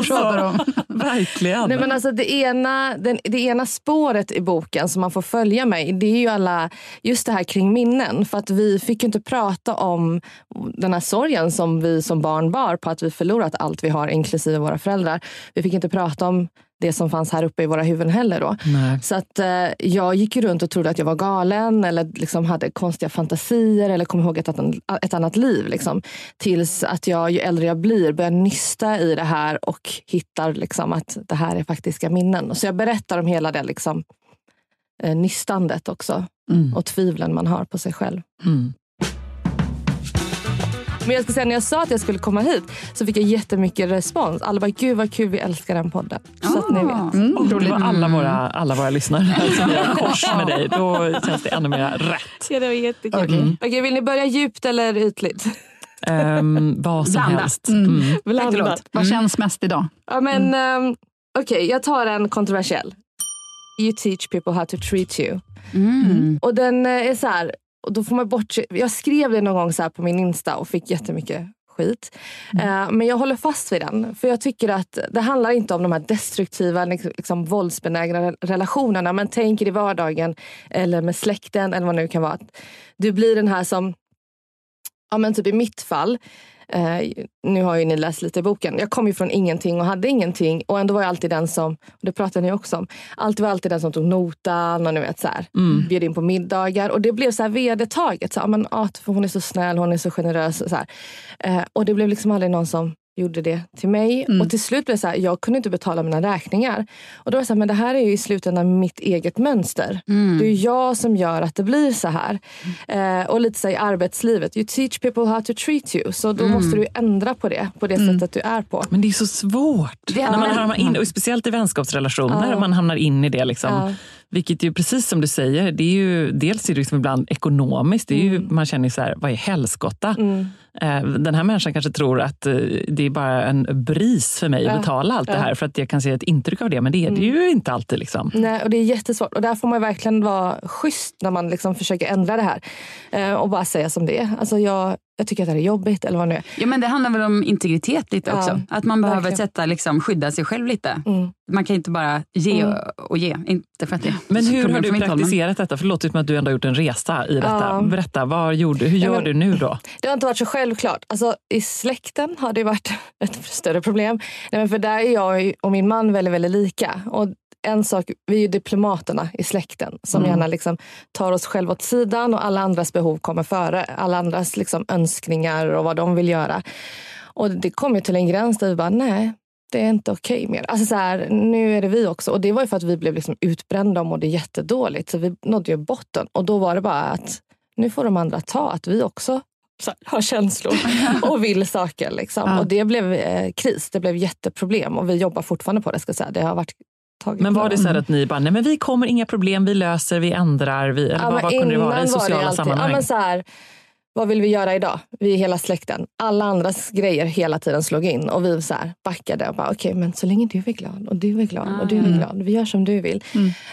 vi pratar om. Verkligen. Nej, men alltså det, ena, den, det ena spåret i boken som man får följa mig det är ju alla, just det här kring minnen. För att vi fick ju inte prata om den här sorgen som vi som barn bar på att vi förlorat allt vi har, inklusive våra föräldrar. Vi fick inte prata om det som fanns här uppe i våra huvuden heller. Då. Nej. Så att eh, jag gick runt och trodde att jag var galen eller liksom hade konstiga fantasier eller kom ihåg ett, ett annat liv. Liksom. Tills att jag, ju äldre jag blir, börjar nysta i det här och hittar liksom, att det här är faktiska minnen. Så jag berättar om hela det liksom, eh, nystandet också Mm. och tvivlen man har på sig själv. Mm. Men jag ska säga, när jag sa att jag skulle komma hit så fick jag jättemycket respons. Alla bara, gud vad kul, vi älskar den podden. Så att ni vet. Mm, Och det var alla våra, alla våra lyssnare som gör kors med dig. Då känns det ännu mer rätt. Ja, det var jättekul. Okej. Okej, vill ni börja djupt eller ytligt? Um, vad som Blandat. helst. Mm. Mm. Blandat. Vad känns mest idag? Ja, men ehm, okej, jag tar en kontroversiell. You teach people how to treat you. Mm. Och den eh, är så här, och då får man bort, jag skrev det någon gång så på min Insta och fick jättemycket skit. Eh, men jag håller fast vid den. För jag tycker att det handlar inte om de här destruktiva, liksom, liksom, våldsbenägna re- relationerna. Men tänk i vardagen eller med släkten eller vad det nu kan vara. Att Du blir den här som, ja men typ i mitt fall, Eh, nu har ju ni läst lite i boken. Jag kom ju från ingenting och hade ingenting. Och ändå var jag alltid den som, och det pratar ni också om, alltid var alltid den som tog notan och ni vet så här, Mm. bjöd in på middagar. Och det blev så här vedertaget. Så, men, ah, hon är så snäll, hon är så generös. Och, så. Eh, och det blev liksom aldrig någon som gjorde det till mig. Mm. Och till slut blev det så här, jag kunde inte betala mina räkningar. Och då var det så här, men det här är ju i slutändan mitt eget mönster. Mm. Det är jag som gör att det blir så här. Eh, och lite så här i arbetslivet, you teach people how to treat you. Så då måste du ändra på det, på det sättet du är på. Men det är så svårt Det är- när man men- hamnar in, och speciellt i vänskapsrelationer, Ja. man hamnar in i det. Liksom. Ja. Vilket ju precis som du säger, det är ju, dels är det liksom ibland ekonomiskt. Det är ju, Man känner så här, vad är helskotta? Mm. Eh, Den här människan kanske tror att eh, det är bara en bris för mig Ja. att betala allt det Ja. här för att jag kan se ett intryck av det. Men det är det ju inte alltid. Liksom. Nej, och det är jättesvårt. Och där får man verkligen vara schysst när man liksom försöker ändra det här. Eh, och bara säga som det är. Alltså jag, jag tycker att det här är jobbigt eller vad nu är. Ja, men det handlar väl om integritet lite Ja, också. Att man behöver verkligen. sätta, liksom, skydda sig själv lite. Mm. Man kan inte bara ge Mm. och, ge. Inte för att det Men hur har du praktiserat detta? För det låter som att du ändå har gjort en resa i detta. Ja. Berätta, vad gjorde, hur Ja, gör men- du nu då? Det har inte varit så självklart. Alltså, I släkten har det varit ett större problem. Nej, men för där är jag och min man väldigt, väldigt lika. Och en sak, vi är ju diplomaterna i släkten som Mm. gärna liksom tar oss själva åt sidan och alla andras behov kommer före. Alla andras liksom önskningar och vad de vill göra. Och det kom ju till en gräns där vi bara, nej, det är inte okej mer. Alltså så här, nu är det vi också. Och det var ju för att vi blev liksom utbrända och mådde jättedåligt. Så vi nådde ju botten. Och då var det bara att nu får de andra ta att vi också har känslor och vill saker. Liksom. Ja. Och det blev eh, kris. Det blev jätteproblem. Och vi jobbar fortfarande på det. Ska säga. Det har varit tagit Men var det så att ni bara, nej men vi kommer, inga problem, vi löser, vi ändrar, vi, eller Ja, vad, vad kunde det vara i var sociala alltid- sammanhang? Ja, men så här, vad vill vi göra idag? Vi är hela släkten. Alla andras grejer hela tiden slog in. Och vi så här, backade och bara, okej, men så länge du är glad och du är glad och du är Mm. glad. Vi gör som du vill.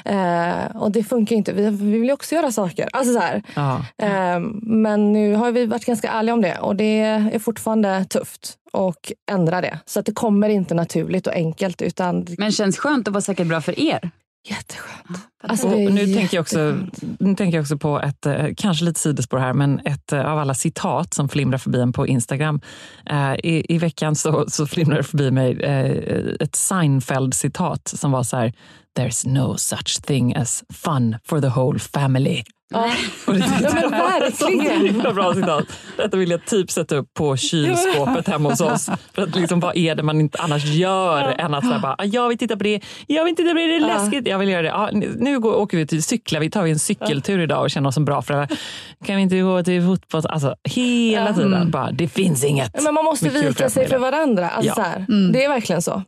Eh, och det funkar inte. Vi, vi vill också göra saker. Alltså så ja. Eh, Men nu har vi varit ganska ärliga om det och det är fortfarande tufft att ändra det. Så att det kommer inte naturligt och enkelt utan Men känns skönt och var säkert bra för er. Jätteskönt. Alltså, nu, tänker jag också, nu tänker jag också på ett, eh, kanske lite sidospår här, men ett eh, av alla citat som flimrar förbi en på Instagram. Eh, I, i veckan så, så flimrar det förbi mig eh, ett Seinfeld-citat som var så här There's no such thing as fun for the whole family. Ja. Men verkligen. Himla bra citat. Detta vill jag typ sätta upp på kylskåpet hemma hos oss. För att liksom, vad är det man inte annars gör än att så här bara, "Ah, jag vill titta på det, jag vill titta på det, det är läskigt, jag vill göra det. Ja, nu går, åker vi till cykla, vi tar vi en cykeltur idag och känner oss som bra föräldrar. Kan vi inte gå till fotboll? Alltså hela Ja. tiden bara, det finns inget. Men man måste Mycket vika sig för varandra. Alltså, Ja. så här, Det är verkligen så.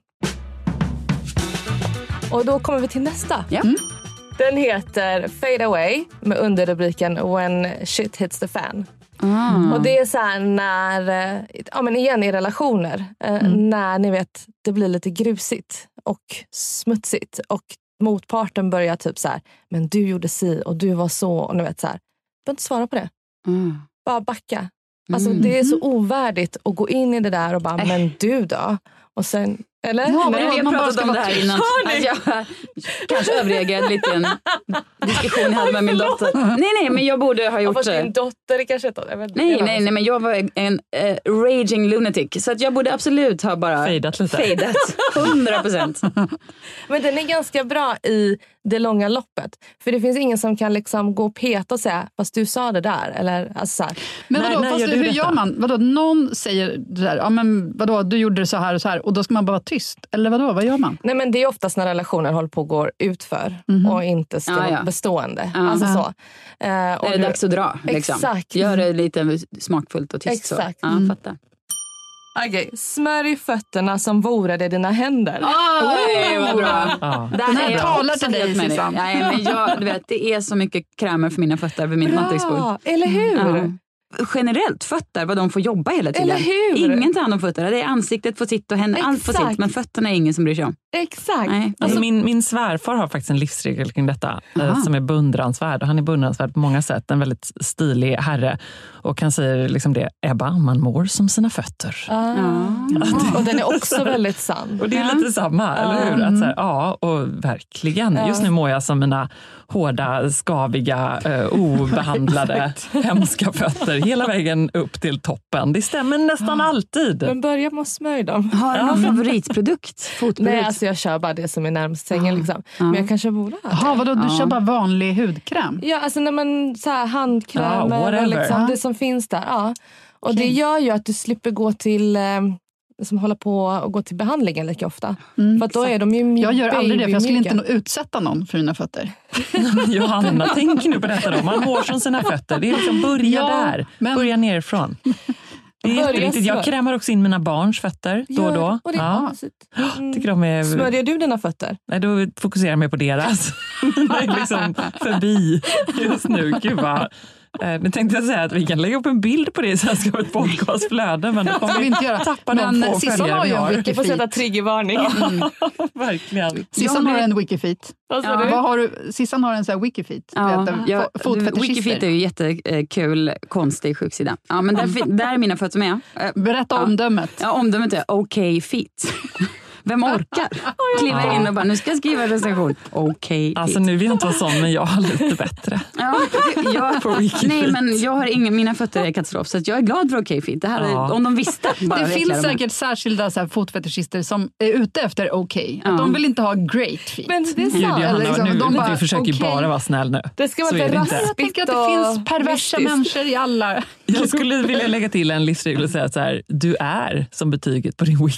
Och då kommer vi till nästa. Ja. Den heter Fade Away med underrubriken When shit hits the fan. Ah. Och det är så här när, eh, ja men igen i relationer, eh, när ni vet det blir lite grusigt och smutsigt och motparten börjar typ så här, men du gjorde si och du var så och ni vet så här. Du behöver inte svara på det, Mm. bara backa. Alltså det är så ovärdigt att gå in i det där och bara, men du då? Och sen, eller? Ja, Men vi har pratat om det här innan. Att jag kanske överreagerade lite i en diskussion jag hade med min dotter. Nej, nej, men jag borde ha gjort det. din dotter kanske jag vet. Nej, nej, nej, men jag var en eh, raging lunatic. Så att jag borde absolut ha bara Fejdat lite. fejdat. 100 procent. Men den är ganska bra i det långa loppet. För det finns ingen som kan liksom gå och peta och säga, fast du sa det där. Eller, alltså så. Men När- vadå, när fast gör hur detta? gör man? Vadå, någon säger det där, ja, men vadå, du gjorde det så här och så här och då ska man bara vara tyst? Eller vadå, vad gör man? Nej, men det är oftast när relationer håller på att gå utför och inte ska vara ja. bestående. Ja. Alltså Ja. så. Eh, och Är det du- dags att dra? Liksom. Exakt. Gör det lite smakfullt och tyst. Exakt. Så. Ja, Mm. fattar. Okej, Smörj fötterna som vore det dina händer. Oj, vad bra. Där Den här talar till dig. Susanne. Nej, men jag, du vet, det är så mycket krämer för mina fötter vid mitt nattduksbord. Bra, eller hur? Ja. Generellt fötter, vad de får jobba hela tiden. Eller hur? Ingen tar hand om fötterna. Det är ansiktet får sitt och händer, allt får sitt. Men fötterna är ingen som bryr sig om. Exakt. Nej. Alltså min, min svärfar har faktiskt en livsregel kring detta eh, Aha. som är beundransvärd. Och han är beundransvärd på många sätt. En väldigt stilig herre. Och han säger liksom det, Ebba, man mår som sina fötter. Ah. Och den är också väldigt sann. Och det är lite samma, eller hur? Att så här, ja, och verkligen. Just nu mår jag som mina hårda, skaviga, eh, obehandlade, hemska fötter hela vägen upp till toppen. Det stämmer nästan alltid. Men börja med att smörja dem. Har du någon favoritprodukt? Fotprodukt? Nej, alltså jag kör bara det som är närmast sängen. Liksom. Men jag kanske borde ha det. Jaha, vadå, du Ja. kör bara vanlig hudkräm? Ja, alltså när man så här, Ja, handkrämer whatever. liksom, Ja. det som finns där. Ja. Och Okej. det gör ju att du slipper gå till eh, som håller på och gå till behandlingen lika ofta. Mm. För att då är de ju Jag gör aldrig det, för jag skulle inte utsätta någon för mina fötter. Johanna, tänk nu på detta då. Man mår som sina fötter. Det är liksom, börja Ja, där. men- Börja nerifrån. Det är jätteviktigt. Jag krämar också in mina barns fötter då och då. Och det Ja. Mm. Tycker de är... Smörjer du dina fötter? Nej, då fokuserar jag mer på deras. jag är liksom förbi just nu. Gud vad... Eh, Nu tänkte jag säga att vi kan lägga upp en bild på det i Svenska ett podcastflöde men då ska kommer vi inte göra. tappa Men de få Sisson har vi ju en har. Du får sätta triggervarning. Verkligen. Sissan har en wikifeet. Vad sa Ja. du? Vad har du? Sissan har en sån här wikifeet. Ja, ja. Wikifeet är ju jättekul, konstig sjuksida. Ja, men där, där är mina fötter med. Eh, Berätta Ja. omdömet. Ja, omdömet är okej fit. Vem orkar kliva in och bara, nu ska jag skriva en recension. Okej fit. Alltså nu vill jag inte vara sån men jag har lite bättre. Ja, jag, nej, men jag har ingen, mina fötter är katastrof så att jag är glad för okej fit. Det här är, Ja. Om de visste. Bara Det finns säkert särskilda så här, fotfetischister som är ute efter okej. Ja. Att De vill inte ha great feet. Men det är Gud, sant. Johanna, Eller liksom, nu, de bara, du försöker okej. bara vara snäll nu. Det ska vara lite inte. jag raspigt tänker att det finns perversa mystiskt. människor i alla... Jag skulle vilja lägga till en livsregel och säga så här, du är som betyget på din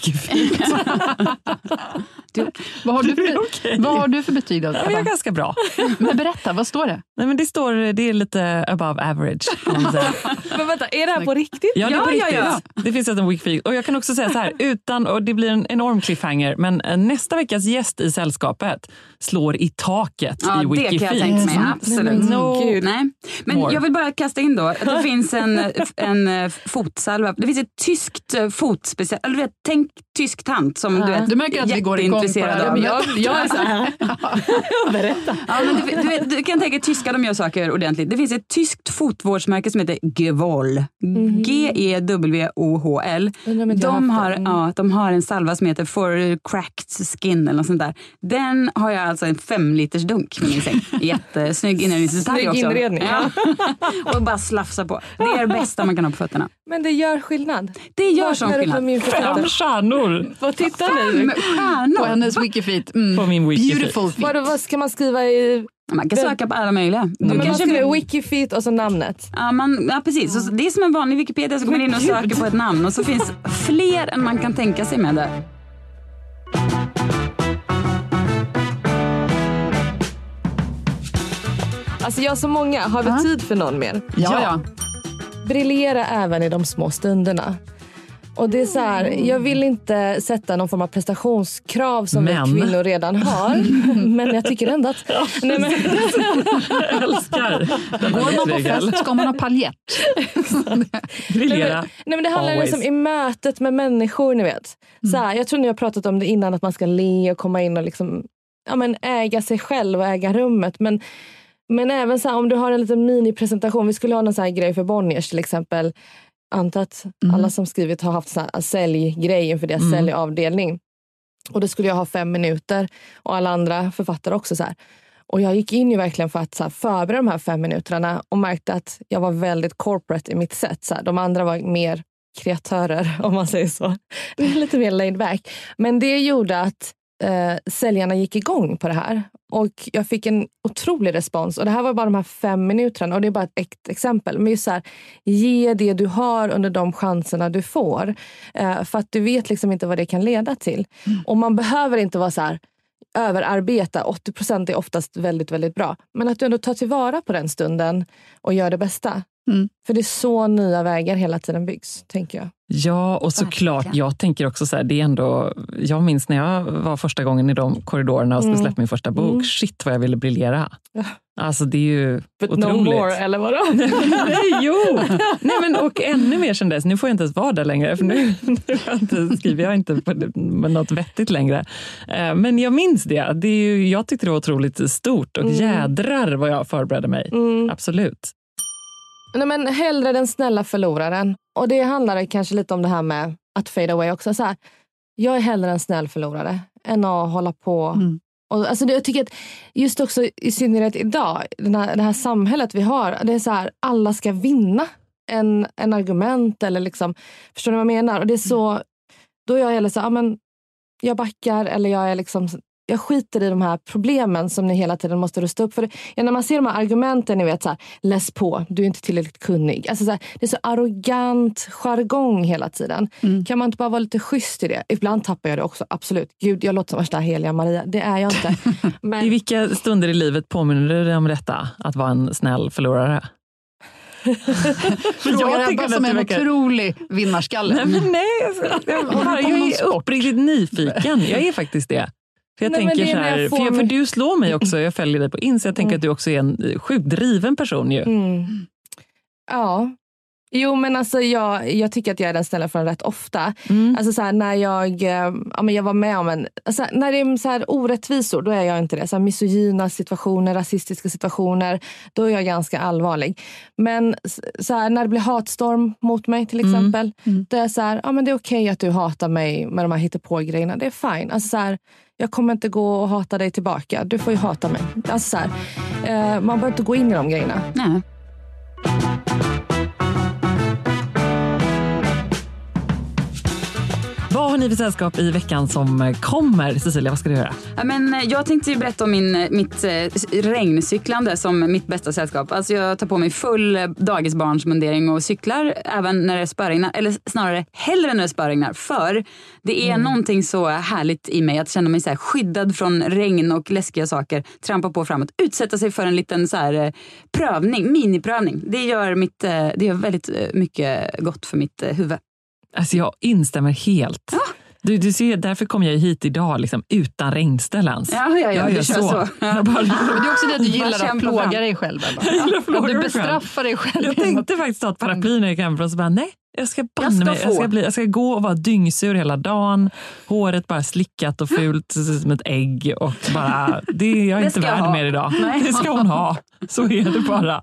Wikifeed. Vad har du för, okej. vad har du för betyg då? Ja, jag är ganska bra. Men berätta, vad står det? Nej, men det står det är lite above average. Men vänta, är det här på riktigt? Ja, det är på Ja, ja, riktigt. ja. Det finns ett en Wikifeed. Och jag kan också säga så här, utan, och det blir en enorm cliffhanger, men eh, nästa veckas gäst i sällskapet slår i taket Ja, i det Wikifeed. kan jag tänka mig. Mm. Absolut. No. Gud, nej. Men More. jag vill bara kasta in då det finns en, en eh, fotsalva. Det finns ett tyskt eh, fotspecial. Eller du vet, tänk tysk tant som du vet, Du märker att vi går igång på det här. av. Ja, men Jag är så här. Berätta. Ja, men du, du, vet, du kan tänka tyska, de gör saker ordentligt. Det finns ett tyskt fotvårdsmärke som heter Gewoll. E G-E-W-O-H-L. Jag De har, det. Mm. ja, de har en salva som heter For Cracked Skin eller något sånt där. Den har jag alltså en fem liters dunk med min säng. Jättesnygg inredningsdetalj Snygg också. inredning, ja. och bara slafsa på. Det är det bästa man kan ha på fötterna. Men det gör skillnad. Det gör sån skillnad. Fem stjärnor Vad tittar Fem ni? På stjärnor! hennes wikifeet. Mm. på min Wikifeed. Beautiful feet. Vadå, vad ska man skriva i... Man kan söka på alla möjliga. Du Ja, men man kanske skriver vill- Wikifeet och så namnet. Ja, man, ja precis. Så det är som en vanlig Wikipedia så går man in och söker på ett namn och så finns fler än man kan tänka sig med det. Alltså jag har så många. Har vi Ja. tid för någon mer? Ja, ja. Briljera även i de små stunderna. Och det är så här, jag vill inte sätta någon form av prestationskrav som Men. vi kvinnor redan har. men jag tycker ändå att... Nej, men, Jag älskar Går man på fest ska man ha paljett. Briljera. nej, men det handlar Always. liksom i mötet med människor. ni vet. Så här, jag tror ni har pratat om det innan, att man ska le och komma in och liksom, ja, men äga sig själv och äga rummet. Men, men även så här, om du har en liten minipresentation. Vi skulle ha någon så grej för Bonniers till exempel. Antar att alla som skrivit har haft så här säljgrej inför deras säljavdelning. Och då skulle jag ha fem minuter och alla andra författare också. så här. Och jag gick in ju verkligen för att så här, förbereda de här fem minuterna och märkte att jag var väldigt corporate i mitt sätt. Så här. De andra var mer kreatörer, om man säger så. Lite mer laid back. Men det gjorde att eh, säljarna gick igång på det här. Och jag fick en otrolig respons. Och Det här var bara de här fem minuterna. Och det är bara ett ex- exempel. Men just så här, ge det du har under de chanserna du får. Eh, för att du vet liksom inte vad det kan leda till. Och man behöver inte vara så här överarbeta. 80 procent är oftast väldigt, väldigt bra. Men att du ändå tar tillvara på den stunden och gör det bästa. Mm. För det är så nya vägar hela tiden byggs, tänker jag. Ja, och såklart, jag tänker också så här, det är ändå, jag minns när jag var första gången i de korridorerna och skulle Mm. släppa min första bok, Mm. shit vad jag ville briljera. Alltså det är ju But otroligt. no more, eller vadå? Nej, jo! Nej, men, och ännu mer sen dess. Nu får jag inte ens vara där längre, för nu, nu har jag inte, skriver jag inte på, med något vettigt längre. Eh, Men jag minns det. det är ju, jag tyckte det var otroligt stort och Mm. jädrar vad jag förberedde mig. Mm. Absolut. Nej, men hellre den snälla förloraren. Och det handlar kanske lite om det här med att fade away också. Så här, jag är hellre en snäll förlorare än att hålla på. Mm. Och, alltså, jag tycker att just också i synnerhet idag, den här, det här samhället vi har, det är så här, alla ska vinna en, en argument eller liksom, förstår ni vad jag menar? Och det är så, då är jag hellre så här, ja, men jag backar eller jag är liksom jag skiter i de här problemen som ni hela tiden måste rusta upp. För ja, när man ser de här argumenten, ni vet så här, läs på, du är inte tillräckligt kunnig. Alltså, så här, det är så arrogant jargong hela tiden. Mm. Kan man inte bara vara lite schysst i det? Ibland tappar jag det också, absolut. Gud, jag låter som värsta heliga Maria. Det är jag inte. I Men vilka stunder i livet påminner du dig om detta? Att vara en snäll förlorare? Frågar jag Ebba som en verkar- otrolig vinnarskalle. Nej, men nej alltså, jag, bara, jag med någon är uppriktigt nyfiken. Jag är faktiskt det. För jag Nej, tänker så här, får för, jag, för du slår mig också, jag följer dig på Insta, jag tänker att du också är en sjukt driven person ju. Mm. Ja. Jo, men alltså jag, jag tycker att jag är den snälla för rätt ofta. Mm. Alltså så här, när jag, eh, ja, men jag var med om en... Alltså, när det är så här orättvisor, då är jag inte det. Så här, misogyna situationer, rasistiska situationer, då är jag ganska allvarlig. Men så här, när det blir hatstorm mot mig till exempel, då är jag så här, ja, men det är okej att du hatar mig med de här hittepå-grejerna. Det är fine. Alltså, så här, jag kommer inte gå och hata dig tillbaka. Du får ju hata mig. Alltså, så här, eh, man behöver inte gå in i de grejerna. Nej. Vad har ni för sällskap i veckan som eh, kommer? Cecilia, vad ska du göra? Ja, men eh, jag tänkte ju berätta om min, eh, mitt regncyklande som mitt bästa sällskap. Alltså jag tar på mig full dagisbarnsmundering och cyklar även när det spöregnar. Eller snarare hellre när det spöregnar. För det är någonting så härligt i mig att känna mig så skyddad från regn och läskiga saker. Trampa på framåt. Utsätta sig för en liten så här, prövning, miniprövning. Det gör, mitt, det gör väldigt mycket gott för mitt huvud. Alltså jag instämmer helt. Du, du ser, därför kom jag ju hit idag liksom, utan regnställ ens. Ja, ja, ja, jag du gör så. så. Jag, bara, Men det är också det att du gillar att plåga fram. dig själv. Ebba. gillar att plåga du bestraffar dig själv. jag tänkte faktiskt ta ett paraply när jag gick hemifrån så bara nej, jag ska banne Jag ska mig. Jag ska, bli, jag ska gå och vara dyngsur hela dagen. Håret bara slickat och fult som ett ägg. Och bara, det, jag är Det inte värd mer idag. Nej. Det ska hon ha. Så är det bara.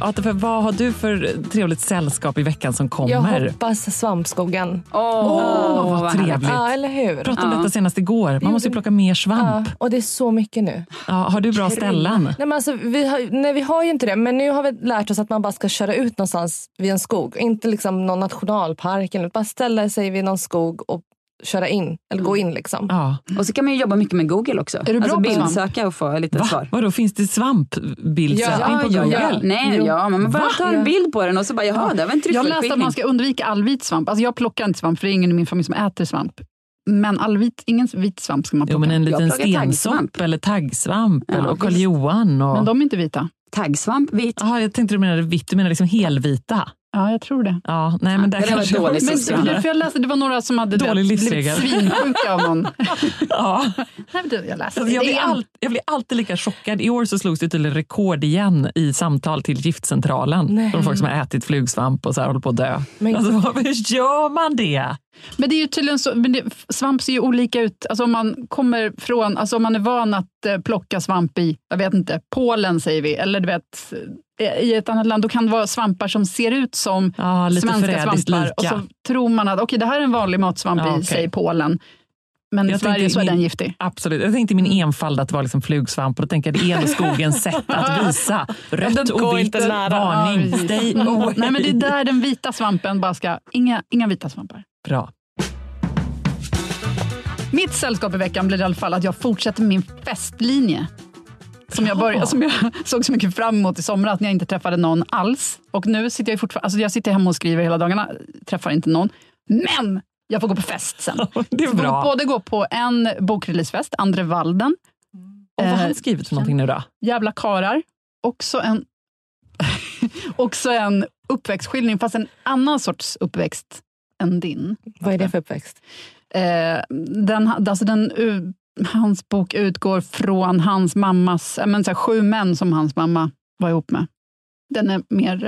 Atofe, vad har du för trevligt sällskap i veckan som Jag kommer? hoppas svampskogen. Åh, vad härligt. trevligt. Ja, eller hur? pratade om Ja. detta senast igår. Man måste ju plocka mer Ja, svamp. och det är så mycket nu. Ja, har du bra ställen? Nej, men alltså, vi, har, nej, vi har ju inte det, men nu har vi lärt oss att man bara ska köra ut någonstans vid en skog. Inte liksom någon nationalpark, eller bara ställa sig vid någon skog och köra in, eller gå in. Liksom. Ja. Och så kan man ju jobba mycket med Google också. Är du bra alltså bildsöka och få lite Va? svar. Vadå, finns det svampbildsökning Ja, på ja, Google? ja. Nej, Jo. ja, men man bara Va? tar en bild på den och så bara, jaha, det var en Jag läste att man ska undvika all vit svamp. Alltså jag plockar inte svamp, för det är ingen i min familj som äter svamp. Men all vit, ingen vit svamp ska man Jo, plocka. men en liten stensopp eller taggsvamp Ja, eller, och Karl. Johan. Och... Men de är inte vita. Taggsvamp, vit. Jaha, jag tänkte du menade vitt, du menar liksom helvita. Ja, jag tror det. Ja, nej, men där det var kanske dålig jag- Men för jag läste, det var några som hade Dålig blivit svinsjuka av någon. Ja. Nej, men det- jag läste jag, blir all, jag blir alltid lika chockad. I år så slogs det tydligen rekord igen i samtal till giftcentralen. Nej. Från folk som har ätit flugsvamp och så här håller på att dö. Men- Alltså, varför gör man det? Men det är ju tydligen så, men det, svamp ser ju olika ut. Alltså om man kommer från, alltså om man är van att eh, plocka svamp i, jag vet inte, Polen säger vi, eller du vet, i ett annat land, då kan det vara svampar som ser ut som lite svenska svampar. lika. Och så tror man att okej, det här är en vanlig matsvamp Ja, i, säg Polen. Men i Jag Sverige tänkte så är min- den giftig. Absolut. Jag tänkte i min enfald att det var liksom flugsvamp och då tänker jag det är ändå skogens sätt att visa. Rött och vitt, varning, Ja, stay away. Nej, men det är där den vita svampen bara ska, inga, inga vita svampar. Bra. Mitt sällskap i veckan blir i alla fall att jag fortsätter min festlinje. Som jag, började, som jag såg så mycket fram emot i somras när jag inte träffade någon alls. Och nu sitter jag fortfarande, alltså jag sitter hemma och skriver hela dagarna, träffar inte någon. Men jag får gå på fest sen. Det är bra. både gå på en bokreleasefest, Andre Walden, Och vad har Eh, han skrivit för någonting nu då? Jävla karar. Också en, också en uppväxtskildring, fast en annan sorts uppväxt än din. Vad är det för uppväxt? Eh, den, alltså den, hans bok utgår från hans mammas, men så här, sju män som hans mamma var ihop med. Den är mer,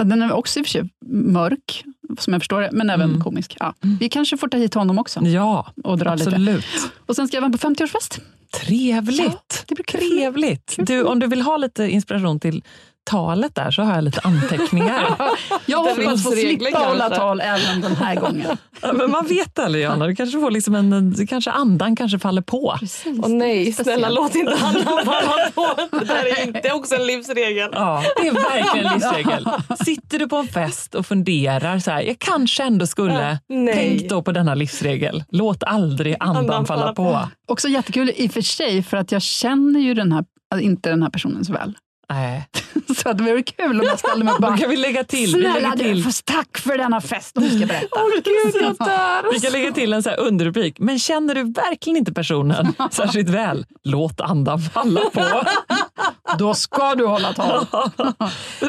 eh, den är också i och för sig mörk, som jag förstår det, men även Mm. komisk. Ja. Vi kanske får ta hit honom också Ja, och dra lite. absolut. Och sen ska jag även på 50-årsfest. Trevligt. Det blir. Trevligt. Du, om du vill ha lite inspiration till talet där så har jag lite anteckningar. Jag hoppas få slippa hålla tal även den här gången. Ja, Men man vet aldrig, Johanna. Du kanske får liksom en, kanske andan kanske faller på. Precis. Åh nej, snälla låt inte Hanna falla på. Det där är inte också en livsregel. Ja, det är verkligen en livsregel. Sitter du på en fest och funderar så här, jag kanske ändå skulle, Nej. tänk då på denna livsregel. Låt aldrig andan, Andan falla falla på. Också jättekul i och för sig, för att jag känner ju den här, alltså inte den här personen så väl. Nej. Så det vore kul om jag ställde mig bara kan vi lägga till. vi Snälla du, till. fast tack för denna fest. Nu ska jag berätta. Gud, jag dör. Vi kan lägga till en så här underrubrik. Men känner du verkligen inte personen särskilt väl? Låt andan falla på. Då ska du hålla tal.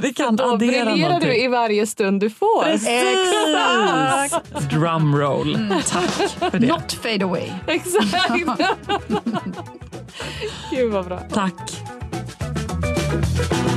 Det kan Då briljerar du i varje stund du får. Exakt! Drumroll. Tack för det. Not fade away. Exakt. Gud vad bra. Tack. Thank